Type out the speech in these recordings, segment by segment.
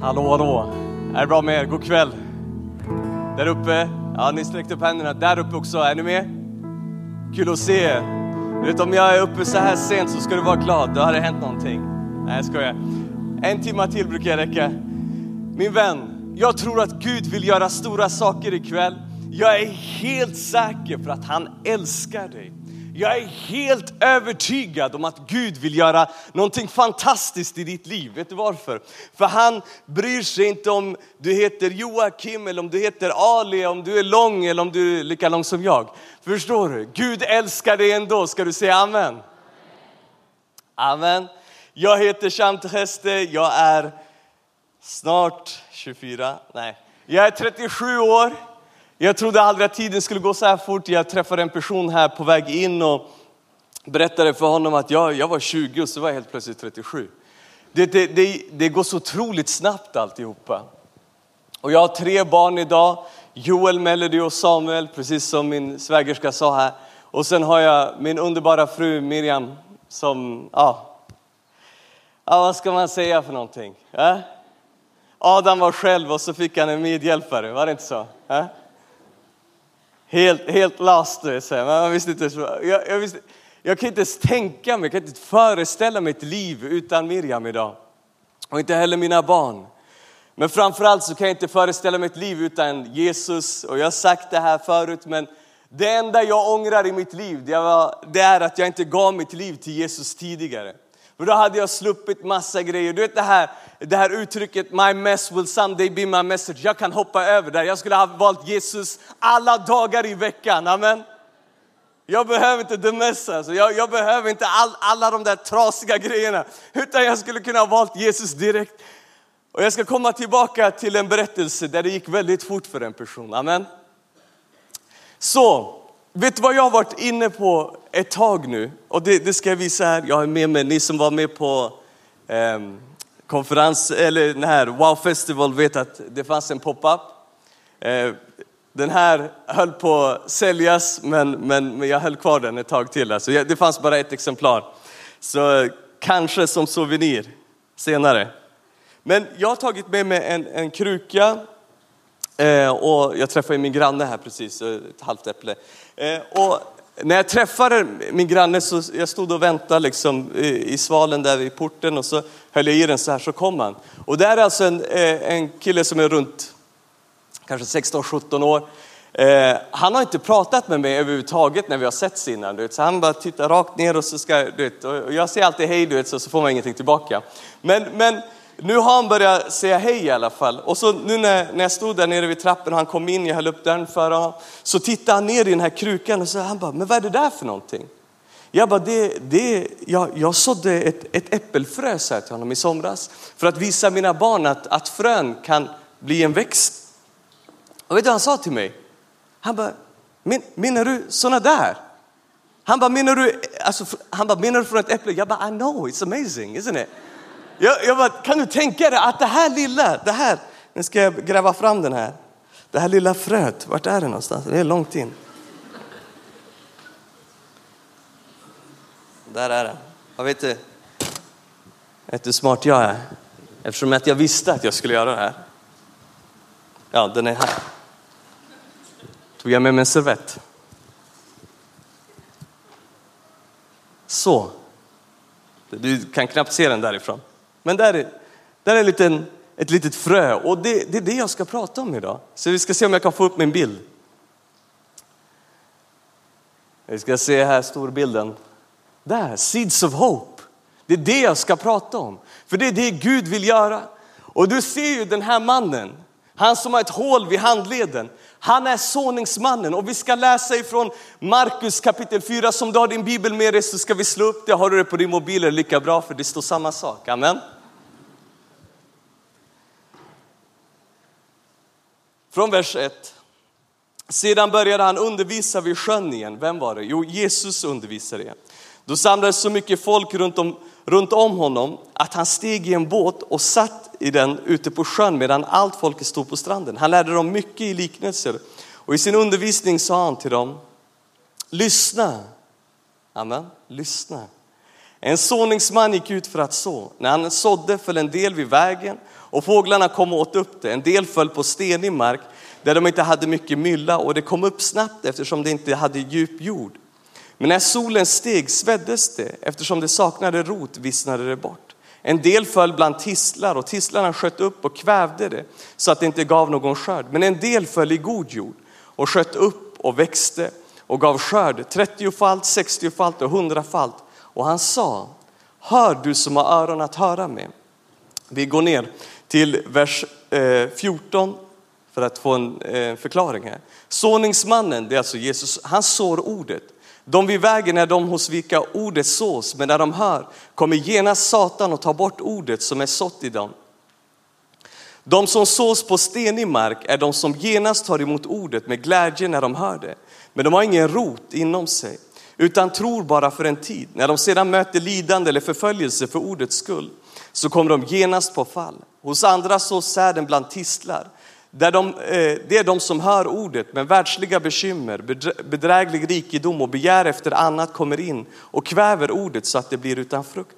Hallå, hallå. Är det bra med er? God kväll. Där uppe, ja ni sträckte upp händerna. Där uppe också, är ni med? Kul att se er. Vet om jag är uppe så här sent så ska du vara glad, då har det hänt någonting. Nej jag skojar. En timme till brukar räcka. Min vän, jag tror att Gud vill göra stora saker ikväll. Jag är helt säker för att han älskar dig. Jag är helt övertygad om att Gud vill göra någonting fantastiskt i ditt liv. Vet du varför? För han bryr sig inte om du heter Joakim eller om du heter Ali, om du är lång eller om du är lika lång som jag. Förstår du? Gud älskar dig ändå. Ska du säga amen? Amen. Jag heter Sham Heste, jag är snart 24, nej, jag är 37 år. Jag trodde aldrig att tiden skulle gå så här fort. Jag träffade en person här på väg in och berättade för honom att jag, jag var 20 och så var jag helt plötsligt 37. Det, det, det, det går så otroligt snabbt alltihopa. Och jag har tre barn idag, Joel, Melody och Samuel, precis som min svägerska sa här. Och sen har jag min underbara fru Miriam som, ja, ja vad ska man säga för någonting? Ja? Adam var själv och så fick han en medhjälpare, var det inte så? Ja? Helt, helt lost, man visste inte. Jag, jag, visste, jag kan inte ens tänka mig, jag kan inte föreställa mig ett liv utan Miriam idag. Och inte heller mina barn. Men framförallt så kan jag inte föreställa mig ett liv utan Jesus. Och jag har sagt det här förut, men det enda jag ångrar i mitt liv, det, var, det är att jag inte gav mitt liv till Jesus tidigare. För då hade jag sluppit massa grejer. Du vet det här, det här uttrycket, my mess will someday be my message. Jag kan hoppa över där. Jag skulle ha valt Jesus alla dagar i veckan. Amen. Jag behöver inte the mess alltså. jag, jag behöver inte all, alla de där trasiga grejerna. Utan jag skulle kunna ha valt Jesus direkt. Och jag ska komma tillbaka till en berättelse där det gick väldigt fort för en person. Amen. Så, Vet du vad jag har varit inne på ett tag nu? Och det, det ska jag visa här. Jag har med mig, ni som var med på eh, konferens, eller den här Wow Festival vet att det fanns en pop-up. Eh, den här höll på att säljas men, men, men jag höll kvar den ett tag till. Alltså, det fanns bara ett exemplar. Så kanske som souvenir senare. Men jag har tagit med mig en, en kruka Eh, och jag träffade min granne här precis, eh, ett halvt äpple. Eh, och när jag träffade min granne så jag stod och väntade liksom i, i svalen där vid porten och så höll jag i den så här så kom han. Och det är alltså en, eh, en kille som är runt kanske 16-17 år. Eh, han har inte pratat med mig överhuvudtaget när vi har setts innan. Du vet. Så han bara tittar rakt ner och så ska, du vet, och jag säger alltid hej du vet, så, så får man ingenting tillbaka. Men, men nu har han börjat säga hej i alla fall. Och så nu när, när jag stod där nere vid trappen och han kom in, jag höll upp dörren för honom. Så tittade han ner i den här krukan och så han bara, men vad är det där för någonting? Jag bara, det, det, jag, jag sådde ett, ett äppelfrö jag till honom i somras. För att visa mina barn att, att frön kan bli en växt. Och vet du vad han sa till mig? Han bara, Men, menar du sådana där? Han bara, menar du, alltså, han bara, menar du från ett äpple? Jag bara, I know, it's amazing, isn't it? Jag, jag bara, kan du tänka dig att det här lilla, det här, nu ska jag gräva fram den här. Det här lilla fröet, vart är det någonstans? Det är långt in. Där är det. Jag vet du, vet du hur smart jag är? Eftersom att jag visste att jag skulle göra det här. Ja, den är här. Tog jag med mig en servett. Så. Du kan knappt se den därifrån. Men där är, där är en liten, ett litet frö och det, det är det jag ska prata om idag. Så vi ska se om jag kan få upp min bild. Vi ska se här storbilden. Där, Seeds of Hope. Det är det jag ska prata om. För det är det Gud vill göra. Och du ser ju den här mannen, han som har ett hål vid handleden. Han är såningsmannen och vi ska läsa ifrån Markus kapitel 4. Som du har din bibel med dig så ska vi slå upp det. Har du det på din mobil är det lika bra för det står samma sak. Amen. Från vers 1. Sedan började han undervisa vid sjön igen. Vem var det? Jo, Jesus undervisade igen. Då samlades så mycket folk runt om, runt om honom att han steg i en båt och satt i den ute på sjön medan allt folket stod på stranden. Han lärde dem mycket i liknelser och i sin undervisning sa han till dem, lyssna, amen, lyssna. En såningsman gick ut för att så. När han sådde föll en del vid vägen och fåglarna kom och åt upp det. En del föll på stenig mark där de inte hade mycket mylla och det kom upp snabbt eftersom det inte hade djup jord. Men när solen steg sveddes det, eftersom det saknade rot vissnade det bort. En del föll bland tistlar och tistlarna sköt upp och kvävde det så att det inte gav någon skörd. Men en del föll i god jord och sköt upp och växte och gav skörd 30-falt, 60-falt och 100-falt. Och han sa, hör du som har öron att höra med. Vi går ner till vers eh, 14 för att få en eh, förklaring här. Såningsmannen, det är alltså Jesus, han sår ordet. De vid vägen är de hos vilka ordet sås, men när de hör kommer genast Satan och tar bort ordet som är sått i dem. De som sås på stenig mark är de som genast tar emot ordet med glädje när de hör det. Men de har ingen rot inom sig, utan tror bara för en tid. När de sedan möter lidande eller förföljelse för ordets skull så kommer de genast på fall. Hos andra sås säden bland tistlar. Där de, eh, det är de som hör ordet, men världsliga bekymmer, bedräglig rikedom och begär efter annat kommer in och kväver ordet så att det blir utan frukt.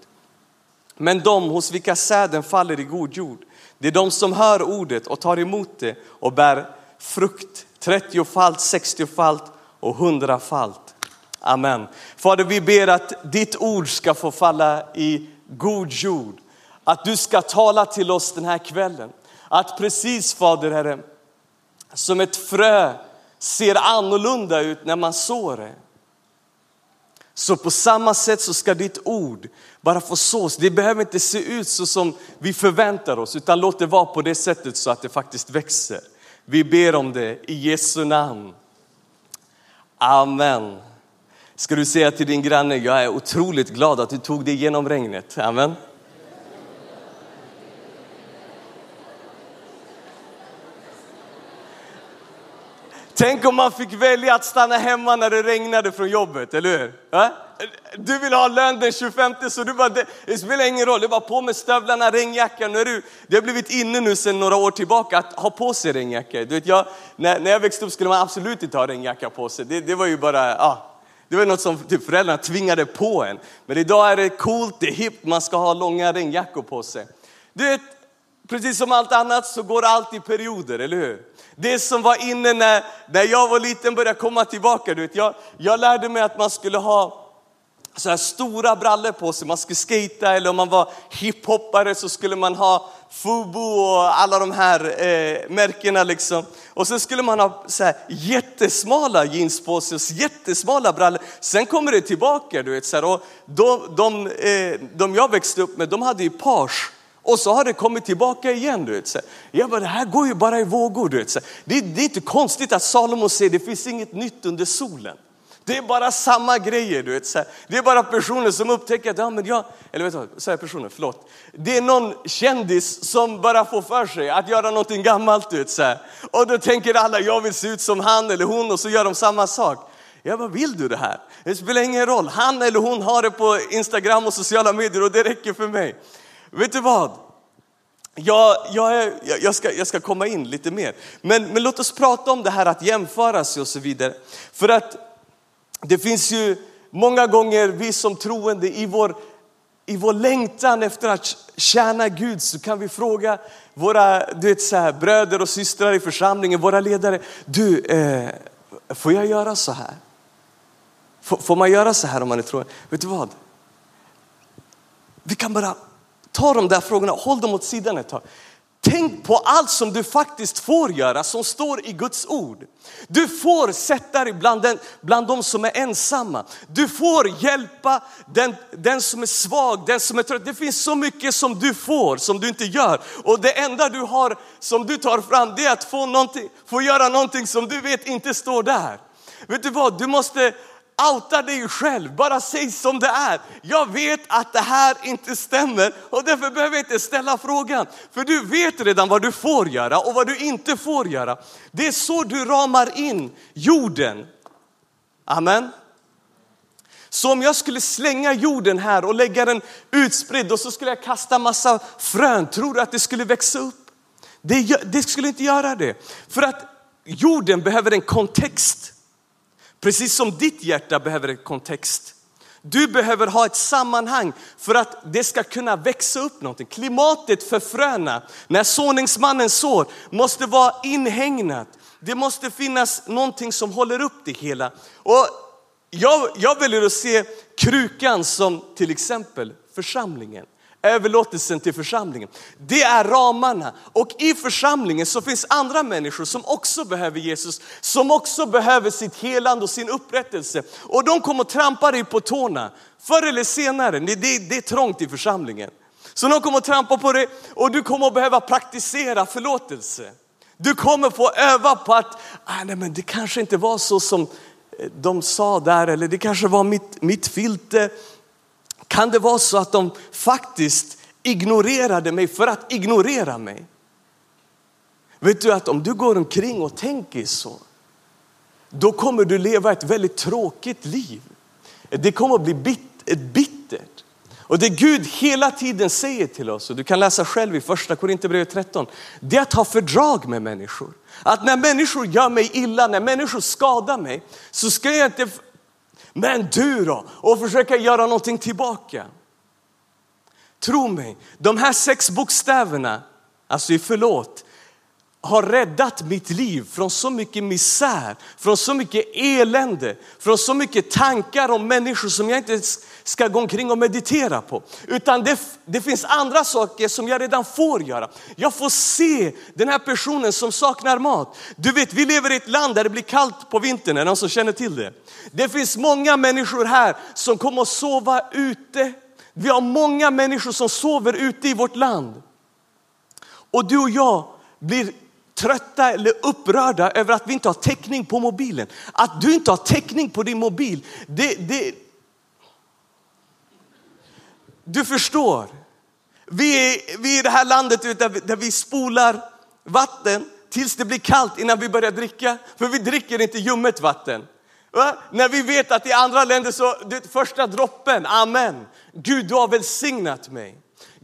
Men de hos vilka säden faller i god jord, det är de som hör ordet och tar emot det och bär frukt, 30-falt, 60-falt och 100-falt. Amen. Fader, vi ber att ditt ord ska få falla i god jord. Att du ska tala till oss den här kvällen. Att precis Fader Herre, som ett frö ser annorlunda ut när man sår det. Så på samma sätt så ska ditt ord bara få sås. Det behöver inte se ut så som vi förväntar oss, utan låt det vara på det sättet så att det faktiskt växer. Vi ber om det i Jesu namn. Amen. Ska du säga till din granne, jag är otroligt glad att du tog dig igenom regnet. Amen. Tänk om man fick välja att stanna hemma när det regnade från jobbet, eller hur? Du vill ha lön den 25 så du bara, det, spelar ingen roll, det är bara på med stövlarna, regnjackan. Nu är du, det har blivit inne nu sedan några år tillbaka att ha på sig regnjacka. Du vet, jag, när, när jag växte upp skulle man absolut inte ha regnjacka på sig. Det, det var ju bara, ja, det var något som typ föräldrarna tvingade på en. Men idag är det coolt, det är hippt, man ska ha långa regnjackor på sig. Du vet, precis som allt annat så går allt i perioder, eller hur? Det som var inne när, när jag var liten började komma tillbaka. Du vet. Jag, jag lärde mig att man skulle ha så här stora brallor på sig, man skulle skata eller om man var hiphoppare så skulle man ha Fubu och alla de här eh, märkena liksom. Och sen skulle man ha så här jättesmala jeans på sig och jättesmala brallor. Sen kommer det tillbaka, du vet. Så här, och de, de, eh, de jag växte upp med, de hade ju page och så har det kommit tillbaka igen. Du vet. Så jag bara, det här går ju bara i vågor. Du vet. Så det, det är inte konstigt att Salomo säger, det finns inget nytt under solen. Det är bara samma grejer. Du vet. Så det är bara personer som upptäcker att, ja men jag, eller vet du vad, säger personer, förlåt. Det är någon kändis som bara får för sig att göra någonting gammalt. Du vet. Så Och då tänker alla, jag vill se ut som han eller hon och så gör de samma sak. Jag bara, vill du det här? Det spelar ingen roll. Han eller hon har det på Instagram och sociala medier och det räcker för mig. Vet du vad? Jag, jag, är, jag, ska, jag ska komma in lite mer. Men, men låt oss prata om det här att jämföra sig och så vidare. För att det finns ju många gånger vi som troende i vår, i vår längtan efter att tjäna Gud så kan vi fråga våra du vet, så här, bröder och systrar i församlingen, våra ledare. Du, eh, får jag göra så här? Får, får man göra så här om man är troende? Vet du vad? Vi kan bara Ta de där frågorna, håll dem åt sidan ett tag. Tänk på allt som du faktiskt får göra som står i Guds ord. Du får sätta dig bland, den, bland de som är ensamma. Du får hjälpa den, den som är svag, den som är trött. Det finns så mycket som du får som du inte gör. Och det enda du har som du tar fram det är att få, få göra någonting som du vet inte står där. Vet du vad, du måste outa dig själv, bara säg som det är. Jag vet att det här inte stämmer och därför behöver jag inte ställa frågan. För du vet redan vad du får göra och vad du inte får göra. Det är så du ramar in jorden. Amen. Så om jag skulle slänga jorden här och lägga den utspridd och så skulle jag kasta massa frön, tror du att det skulle växa upp? Det, det skulle inte göra det. För att jorden behöver en kontext. Precis som ditt hjärta behöver en kontext. Du behöver ha ett sammanhang för att det ska kunna växa upp någonting. Klimatet för fröna, när såningsmannen sår, måste vara inhägnat. Det måste finnas någonting som håller upp det hela. Och jag, jag väljer att se krukan som till exempel församlingen. Överlåtelsen till församlingen. Det är ramarna. Och i församlingen så finns andra människor som också behöver Jesus, som också behöver sitt helande och sin upprättelse. Och de kommer att trampa dig på tårna. Förr eller senare, det, det, det är trångt i församlingen. Så de kommer att trampa på dig och du kommer att behöva praktisera förlåtelse. Du kommer få öva på att, ah, nej men det kanske inte var så som eh, de sa där, eller det kanske var mitt, mitt filter. Kan det vara så att de faktiskt ignorerade mig för att ignorera mig? Vet du att om du går omkring och tänker så, då kommer du leva ett väldigt tråkigt liv. Det kommer att bli bit, ett bittert. Och det Gud hela tiden säger till oss, och du kan läsa själv i första Korinthierbrevet 13, det är att ha fördrag med människor. Att när människor gör mig illa, när människor skadar mig, så ska jag inte, men du då? Och försöka göra någonting tillbaka. Tro mig, de här sex bokstäverna, alltså i förlåt, har räddat mitt liv från så mycket misär, från så mycket elände, från så mycket tankar om människor som jag inte ska gå omkring och meditera på. Utan det, det finns andra saker som jag redan får göra. Jag får se den här personen som saknar mat. Du vet, vi lever i ett land där det blir kallt på vintern, är någon som känner till det? Det finns många människor här som kommer att sova ute. Vi har många människor som sover ute i vårt land. Och du och jag blir trötta eller upprörda över att vi inte har täckning på mobilen. Att du inte har täckning på din mobil, det, det... Du förstår. Vi är, vi är i det här landet där vi, där vi spolar vatten tills det blir kallt innan vi börjar dricka. För vi dricker inte ljummet vatten. Va? När vi vet att i andra länder så, det första droppen, amen. Gud du har välsignat mig.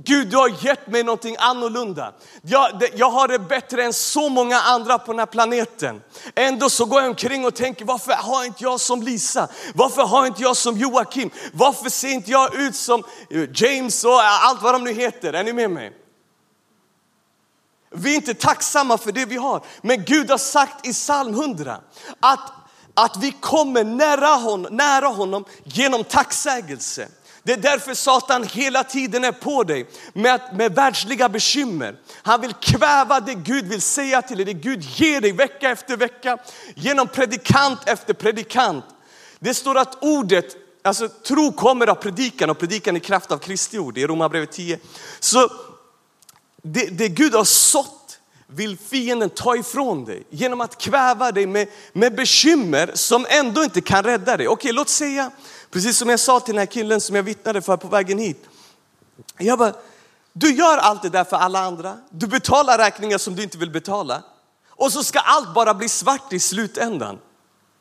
Gud, du har gett mig någonting annorlunda. Jag, jag har det bättre än så många andra på den här planeten. Ändå så går jag omkring och tänker, varför har inte jag som Lisa? Varför har inte jag som Joakim? Varför ser inte jag ut som eh, James och allt vad de nu heter? Är ni med mig? Vi är inte tacksamma för det vi har. Men Gud har sagt i psalm 100 att, att vi kommer nära honom, nära honom genom tacksägelse. Det är därför Satan hela tiden är på dig med, med världsliga bekymmer. Han vill kväva det Gud vill säga till dig, det Gud ger dig vecka efter vecka genom predikant efter predikant. Det står att ordet, alltså tro kommer av predikan och predikan i kraft av Kristi ord, i Romarbrevet 10. Så det, det Gud har sått vill fienden ta ifrån dig genom att kväva dig med, med bekymmer som ändå inte kan rädda dig. Okej, låt säga Precis som jag sa till den här killen som jag vittnade för på vägen hit. Jag bara, du gör allt det där för alla andra. Du betalar räkningar som du inte vill betala. Och så ska allt bara bli svart i slutändan.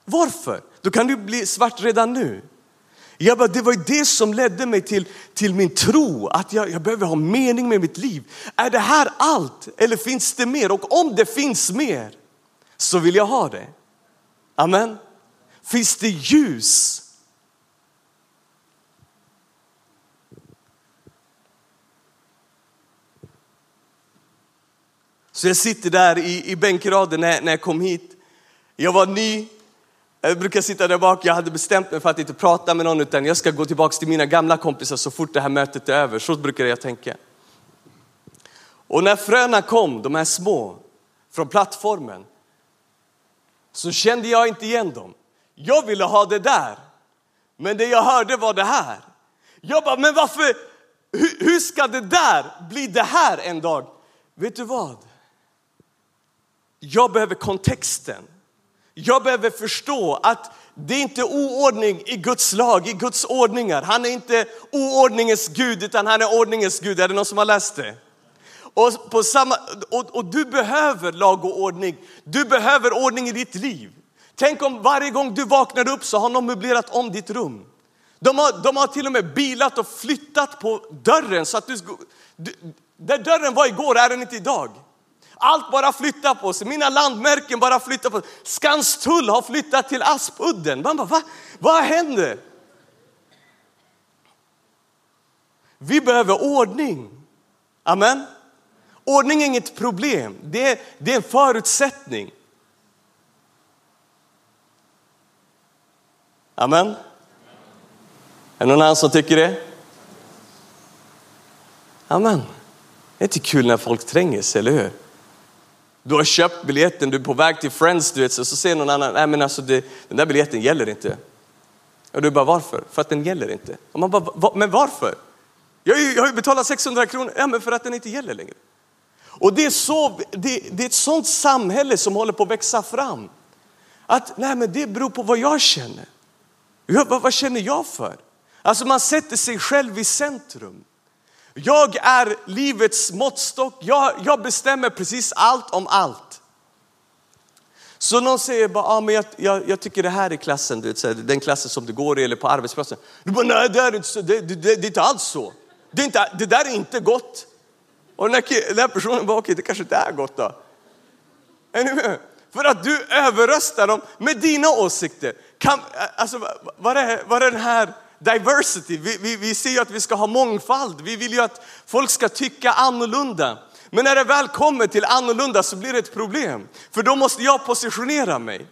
Varför? Då kan du bli svart redan nu. Jag bara, det var det som ledde mig till, till min tro, att jag, jag behöver ha mening med mitt liv. Är det här allt eller finns det mer? Och om det finns mer så vill jag ha det. Amen. Finns det ljus Så jag sitter där i, i bänkraden när, när jag kom hit. Jag var ny. Jag brukar sitta där bak. Jag hade bestämt mig för att inte prata med någon utan jag ska gå tillbaka till mina gamla kompisar så fort det här mötet är över. Så brukar jag tänka. Och när fröna kom, de här små, från plattformen så kände jag inte igen dem. Jag ville ha det där, men det jag hörde var det här. Jag bara, men varför, hur, hur ska det där bli det här en dag? Vet du vad? jag behöver kontexten. Jag behöver förstå att det är inte oordning i Guds lag, i Guds ordningar. Han är inte oordningens Gud, utan han är ordningens Gud. Är det någon som har läst det? Och, på samma, och, och du behöver lag och ordning. Du behöver ordning i ditt liv. Tänk om varje gång du vaknar upp så har någon möblerat om ditt rum. De har, de har till och med bilat och flyttat på dörren så att du, du där dörren var igår är den inte idag. Allt bara flyttar på sig. Mina landmärken bara flyttar på sig. Skanstull har flyttat till Aspudden. Man bara, Va? vad händer? Vi behöver ordning. Amen. Ordning är inget problem, det är, det är en förutsättning. Amen. Är det någon annan som tycker det? Amen. Det är inte kul när folk tränger sig, eller hur? Du har köpt biljetten, du är på väg till Friends, du vet, så, så säger någon annan, nej men alltså det, den där biljetten gäller inte. Och du bara, varför? För att den gäller inte. Och man bara, Va, men varför? Jag, jag har ju betalat 600 kronor, ja men för att den inte gäller längre. Och det är, så, det, det är ett sånt samhälle som håller på att växa fram. Att nej men det beror på vad jag känner. Jag, vad, vad känner jag för? Alltså man sätter sig själv i centrum. Jag är livets måttstock, jag, jag bestämmer precis allt om allt. Så någon säger bara, ah, men jag, jag, jag, tycker det här är klassen, du vet, den klassen som du går i eller på arbetsplatsen. Du bara, nej det är inte, så, det, det, det, det är inte alls så. Det, är inte, det där är inte gott. Och den här, den här personen bara, okej okay, det kanske inte är gott då. Är ni med? För att du överröstar dem med dina åsikter. Kan, alltså, vad är, vad är den här diversity? Vi, vi, vi ser ju att vi ska ha mångfald. Vi vill ju att folk ska tycka annorlunda. Men när det väl kommer till annorlunda så blir det ett problem. För då måste jag positionera mig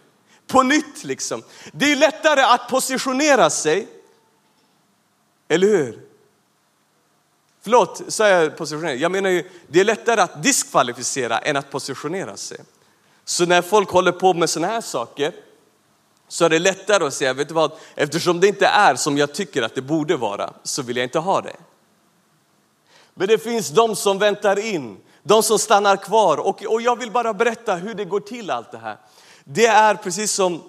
på nytt liksom. Det är lättare att positionera sig, eller hur? Förlåt, sa jag positionera? Jag menar ju, det är lättare att diskvalificera än att positionera sig. Så när folk håller på med sådana här saker så är det lättare att säga, vet du vad, eftersom det inte är som jag tycker att det borde vara så vill jag inte ha det. Men det finns de som väntar in, de som stannar kvar och, och jag vill bara berätta hur det går till allt det här. Det är precis som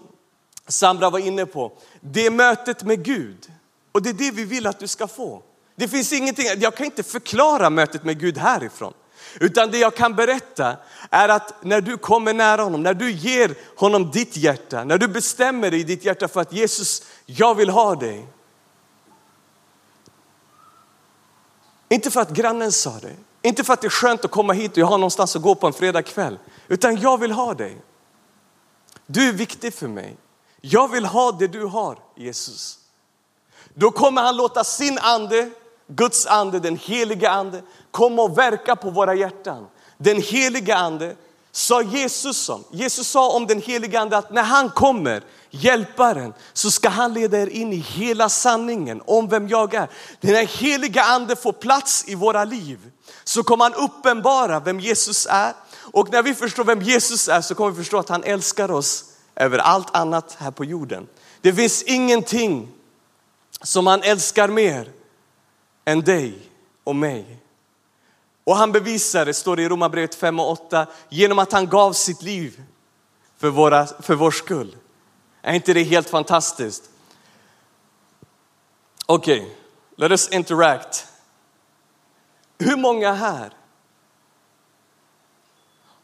Sandra var inne på, det är mötet med Gud och det är det vi vill att du ska få. Det finns ingenting, jag kan inte förklara mötet med Gud härifrån. Utan det jag kan berätta är att när du kommer nära honom, när du ger honom ditt hjärta, när du bestämmer dig i ditt hjärta för att Jesus, jag vill ha dig. Inte för att grannen sa det, inte för att det är skönt att komma hit och jag har någonstans att gå på en fredagkväll, utan jag vill ha dig. Du är viktig för mig. Jag vill ha det du har, Jesus. Då kommer han låta sin ande Guds ande, den helige ande, kom och verka på våra hjärtan. Den helige ande sa Jesus om. Jesus sa om den helige ande att när han kommer, hjälparen, så ska han leda er in i hela sanningen om vem jag är. Den heliga ande får plats i våra liv så kommer han uppenbara vem Jesus är. Och när vi förstår vem Jesus är så kommer vi förstå att han älskar oss över allt annat här på jorden. Det finns ingenting som han älskar mer än dig och mig. Och han bevisar, det står i Romarbrevet 5 och 8, genom att han gav sitt liv för, våra, för vår skull. Är inte det helt fantastiskt? Okej, okay, let us interact. Hur många här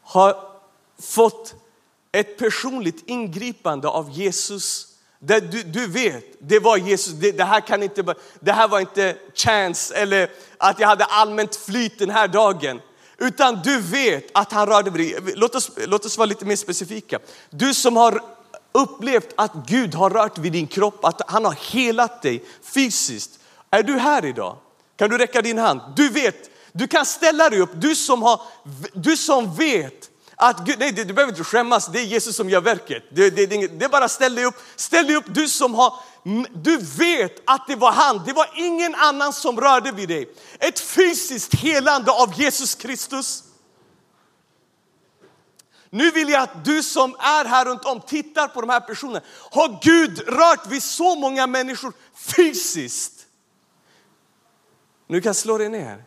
har fått ett personligt ingripande av Jesus det, du, du vet, det var Jesus, det, det, här kan inte, det här var inte chance eller att jag hade allmänt flyt den här dagen. Utan du vet att han rörde vid dig. Låt oss, låt oss vara lite mer specifika. Du som har upplevt att Gud har rört vid din kropp, att han har helat dig fysiskt. Är du här idag? Kan du räcka din hand? Du vet, du kan ställa dig upp, du som, har, du som vet att Gud, nej, du behöver inte skämmas, det är Jesus som gör verket. Det, det, det, det är bara ställ dig upp, ställ dig upp du som har, du vet att det var han, det var ingen annan som rörde vid dig. Ett fysiskt helande av Jesus Kristus. Nu vill jag att du som är här runt om tittar på de här personerna. Har Gud rört vid så många människor fysiskt? Nu kan slå dig ner.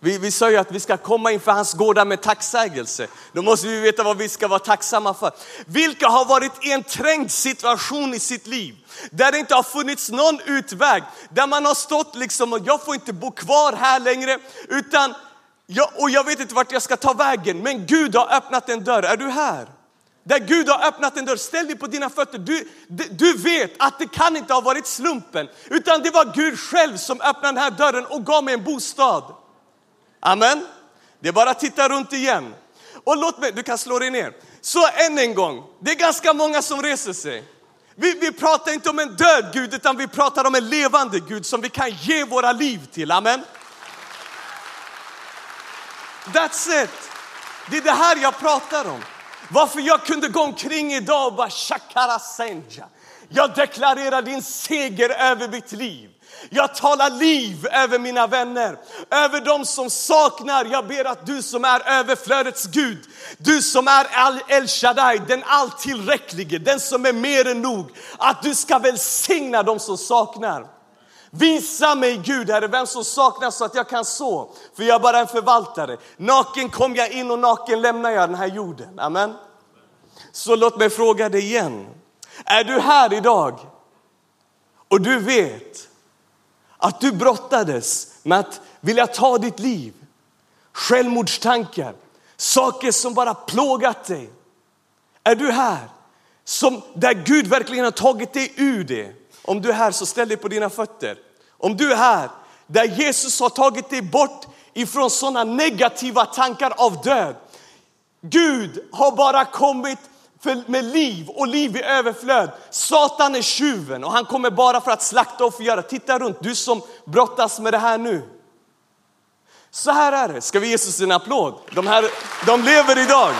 Vi, vi sa ju att vi ska komma inför hans gårdar med tacksägelse. Då måste vi veta vad vi ska vara tacksamma för. Vilka har varit i en trängd situation i sitt liv? Där det inte har funnits någon utväg. Där man har stått liksom och jag får inte bo kvar här längre. Utan, jag, och jag vet inte vart jag ska ta vägen. Men Gud har öppnat en dörr. Är du här? Där Gud har öppnat en dörr. Ställ dig på dina fötter. Du, du vet att det kan inte ha varit slumpen. Utan det var Gud själv som öppnade den här dörren och gav mig en bostad. Amen. Det är bara att titta runt igen. Och låt mig, du kan slå dig ner. Så än en gång, det är ganska många som reser sig. Vi, vi pratar inte om en död Gud, utan vi pratar om en levande Gud som vi kan ge våra liv till. Amen. That's it. Det är det här jag pratar om. Varför jag kunde gå omkring idag och bara shakara senja. Jag deklarerar din seger över mitt liv. Jag talar liv över mina vänner, över dem som saknar. Jag ber att du som är överflödets Gud, du som är El Shaddai, den alltillräcklige, den som är mer än nog, att du ska välsigna dem som saknar. Visa mig Gud, Herre, vem som saknar så att jag kan så. För jag är bara en förvaltare. Naken kom jag in och naken lämnar jag den här jorden. Amen. Så låt mig fråga dig igen. Är du här idag och du vet att du brottades med att vilja ta ditt liv, självmordstankar, saker som bara plågat dig. Är du här som, där Gud verkligen har tagit dig ur det? Om du är här så ställ dig på dina fötter. Om du är här där Jesus har tagit dig bort ifrån sådana negativa tankar av död. Gud har bara kommit för med liv och liv i överflöd. Satan är tjuven och han kommer bara för att slakta och förgöra. Titta runt, du som brottas med det här nu. Så här är det. Ska vi ge Jesus en applåd? De, här, de lever idag.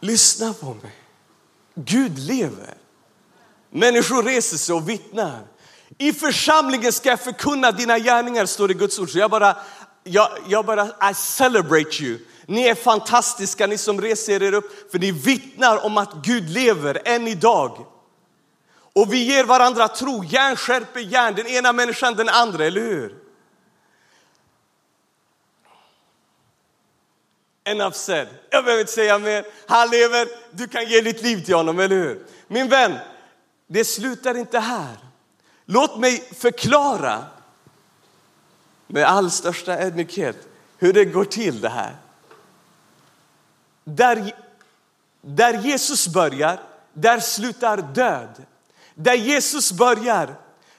Lyssna på mig. Gud lever. Människor reser sig och vittnar. I församlingen ska jag förkunna dina gärningar, står det i Guds ord. Så jag bara jag, jag bara, I celebrate you. Ni är fantastiska, ni som reser er upp, för ni vittnar om att Gud lever än idag. Och vi ger varandra tro, järn skärper järn, den ena människan den andra, eller hur? Enough said. Jag behöver inte säga mer. Han lever, du kan ge ditt liv till honom, eller hur? Min vän, det slutar inte här. Låt mig förklara med all största ödmjukhet hur det går till det här. Där, där Jesus börjar, där slutar död. Där Jesus börjar,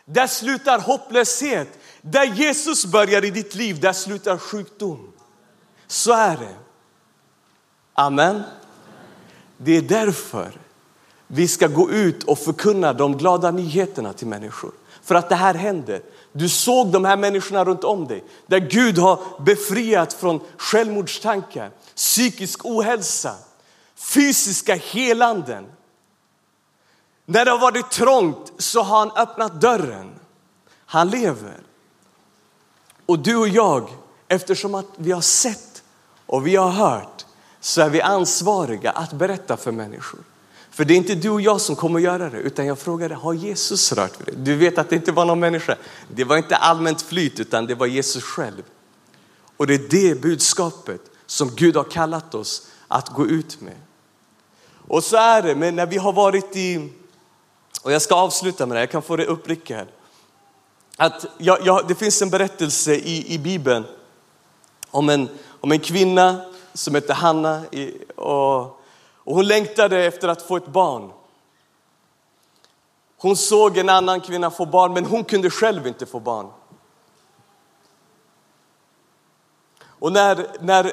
där slutar hopplöshet. Där Jesus börjar i ditt liv, där slutar sjukdom. Så är det. Amen. Det är därför vi ska gå ut och förkunna de glada nyheterna till människor. För att det här händer. Du såg de här människorna runt om dig, där Gud har befriat från självmordstankar, psykisk ohälsa, fysiska helanden. När det har varit trångt så har han öppnat dörren. Han lever. Och du och jag, eftersom att vi har sett och vi har hört, så är vi ansvariga att berätta för människor. För det är inte du och jag som kommer att göra det, utan jag frågade, har Jesus rört vid det? Du vet att det inte var någon människa. Det var inte allmänt flyt, utan det var Jesus själv. Och det är det budskapet som Gud har kallat oss att gå ut med. Och så är det, men när vi har varit i, och jag ska avsluta med det, jag kan få det uppricka här. Att jag, jag, det finns en berättelse i, i Bibeln om en, om en kvinna som heter Hanna. I, och och hon längtade efter att få ett barn. Hon såg en annan kvinna få barn, men hon kunde själv inte få barn. Och när, när,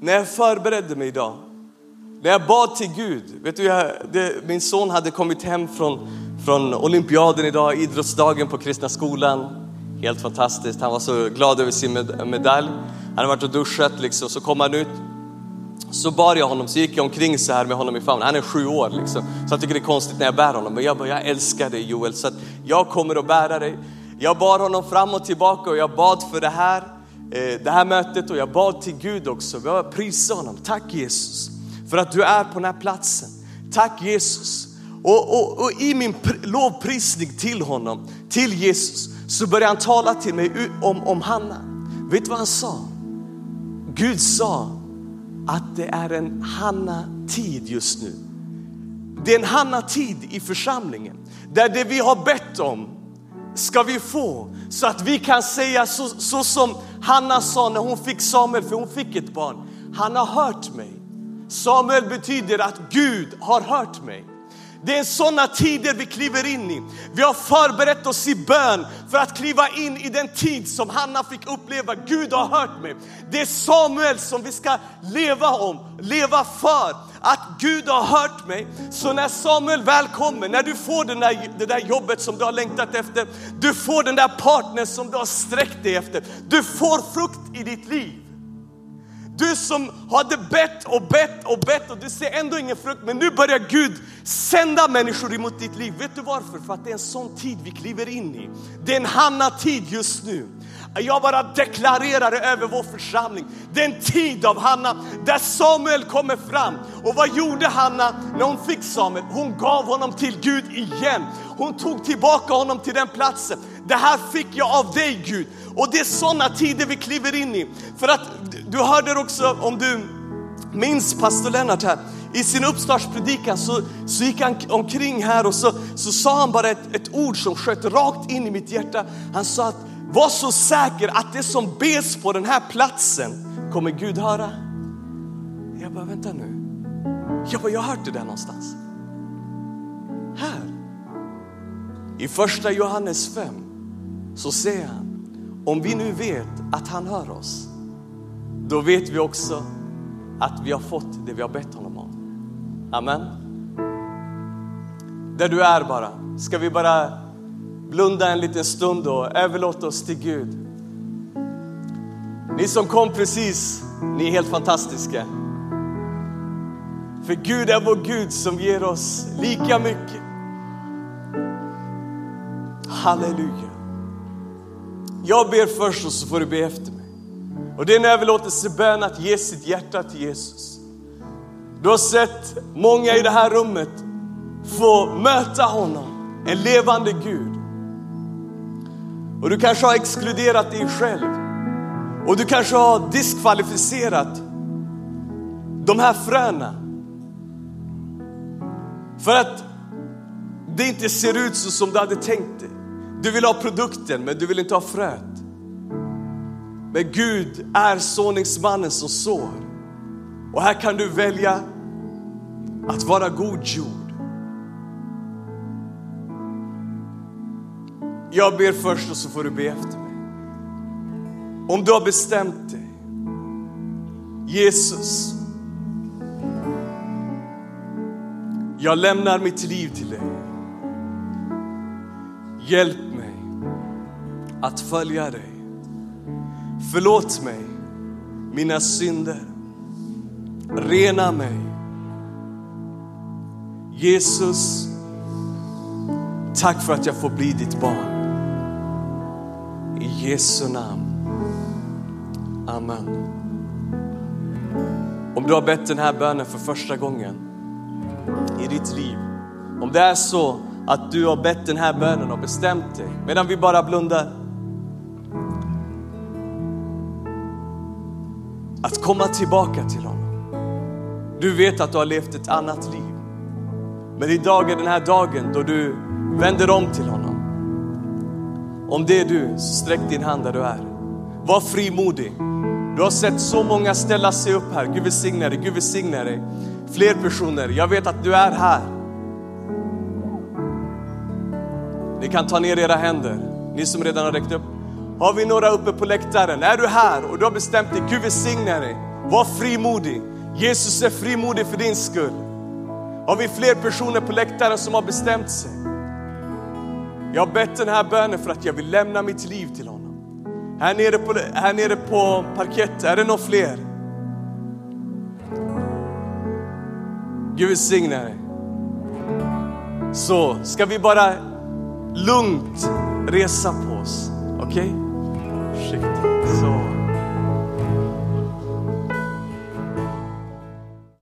när jag förberedde mig idag, när jag bad till Gud, vet du, jag, det, min son hade kommit hem från, från olympiaden idag, idrottsdagen på kristna skolan. Helt fantastiskt, han var så glad över sin medalj. Han hade varit och duschat liksom, så kom han ut så bar jag honom, så gick jag omkring så här med honom i famnen. Han är sju år liksom. Så han tycker det är konstigt när jag bär honom. Men jag bara, jag älskar dig Joel, så att jag kommer att bära dig. Jag bar honom fram och tillbaka och jag bad för det här, eh, det här mötet och jag bad till Gud också. Jag prisade honom. Tack Jesus för att du är på den här platsen. Tack Jesus. Och, och, och i min lovprisning till honom, till Jesus, så började han tala till mig om, om Hanna. Vet du vad han sa? Gud sa, att det är en Hanna-tid just nu. Det är en Hanna-tid i församlingen där det vi har bett om ska vi få så att vi kan säga så, så som Hanna sa när hon fick Samuel, för hon fick ett barn. Han har hört mig. Samuel betyder att Gud har hört mig. Det är sådana tider vi kliver in i. Vi har förberett oss i bön för att kliva in i den tid som Hanna fick uppleva. Gud har hört mig. Det är Samuel som vi ska leva om, leva för. att Gud har hört mig. Så när Samuel väl kommer, när du får den där, det där jobbet som du har längtat efter, du får den där partnern som du har sträckt dig efter, du får frukt i ditt liv. Du som hade bett och bett och bett och du ser ändå ingen frukt, men nu börjar Gud sända människor emot ditt liv. Vet du varför? För att det är en sån tid vi kliver in i. Det är en Hanna-tid just nu. Jag bara deklarerar det över vår församling. Den tid av Hanna där Samuel kommer fram. Och vad gjorde Hanna när hon fick Samuel? Hon gav honom till Gud igen. Hon tog tillbaka honom till den platsen. Det här fick jag av dig Gud. Och det är sådana tider vi kliver in i. För att du hörde också, om du minns pastor Lennart här, i sin uppstartspredikan så, så gick han omkring här och så, så sa han bara ett, ett ord som sköt rakt in i mitt hjärta. Han sa att var så säker att det som bes på den här platsen kommer Gud höra. Jag bara, vänta nu. Jag bara, jag har hört det där någonstans. Här. I första Johannes 5 så säger han, om vi nu vet att han hör oss, då vet vi också att vi har fått det vi har bett honom om. Amen. Där du är bara, ska vi bara blunda en liten stund och överlåta oss till Gud. Ni som kom precis, ni är helt fantastiska. För Gud är vår Gud som ger oss lika mycket. Halleluja. Jag ber först och så får du be efter mig. Och det är en överlåtelsebön att ge sitt hjärta till Jesus. Du har sett många i det här rummet få möta honom, en levande Gud. Och du kanske har exkluderat dig själv. Och du kanske har diskvalificerat de här fröna. För att det inte ser ut så som du hade tänkt dig. Du vill ha produkten men du vill inte ha fröet. Men Gud är såningsmannen som sår. Och här kan du välja att vara god jord. Jag ber först och så får du be efter mig. Om du har bestämt dig. Jesus, jag lämnar mitt liv till dig. Hjälp mig att följa dig. Förlåt mig mina synder. Rena mig. Jesus, tack för att jag får bli ditt barn. I Jesu namn. Amen. Om du har bett den här bönen för första gången i ditt liv. Om det är så att du har bett den här bönen och bestämt dig medan vi bara blundar. Att komma tillbaka till honom. Du vet att du har levt ett annat liv. Men idag är den här dagen då du vänder om till honom. Om det är du, sträck din hand där du är. Var frimodig. Du har sett så många ställa sig upp här. Gud välsigne dig, Gud välsigne dig. Fler personer, jag vet att du är här. Ni kan ta ner era händer, ni som redan har räckt upp. Har vi några uppe på läktaren? Är du här och du har bestämt dig, Gud välsigne dig. Var frimodig. Jesus är frimodig för din skull. Har vi fler personer på läktaren som har bestämt sig? Jag har bett den här bönen för att jag vill lämna mitt liv till honom. Här nere på, här nere på parkett, är det några fler? Gud välsigne dig. Så ska vi bara lugnt resa på oss, okej? Okay?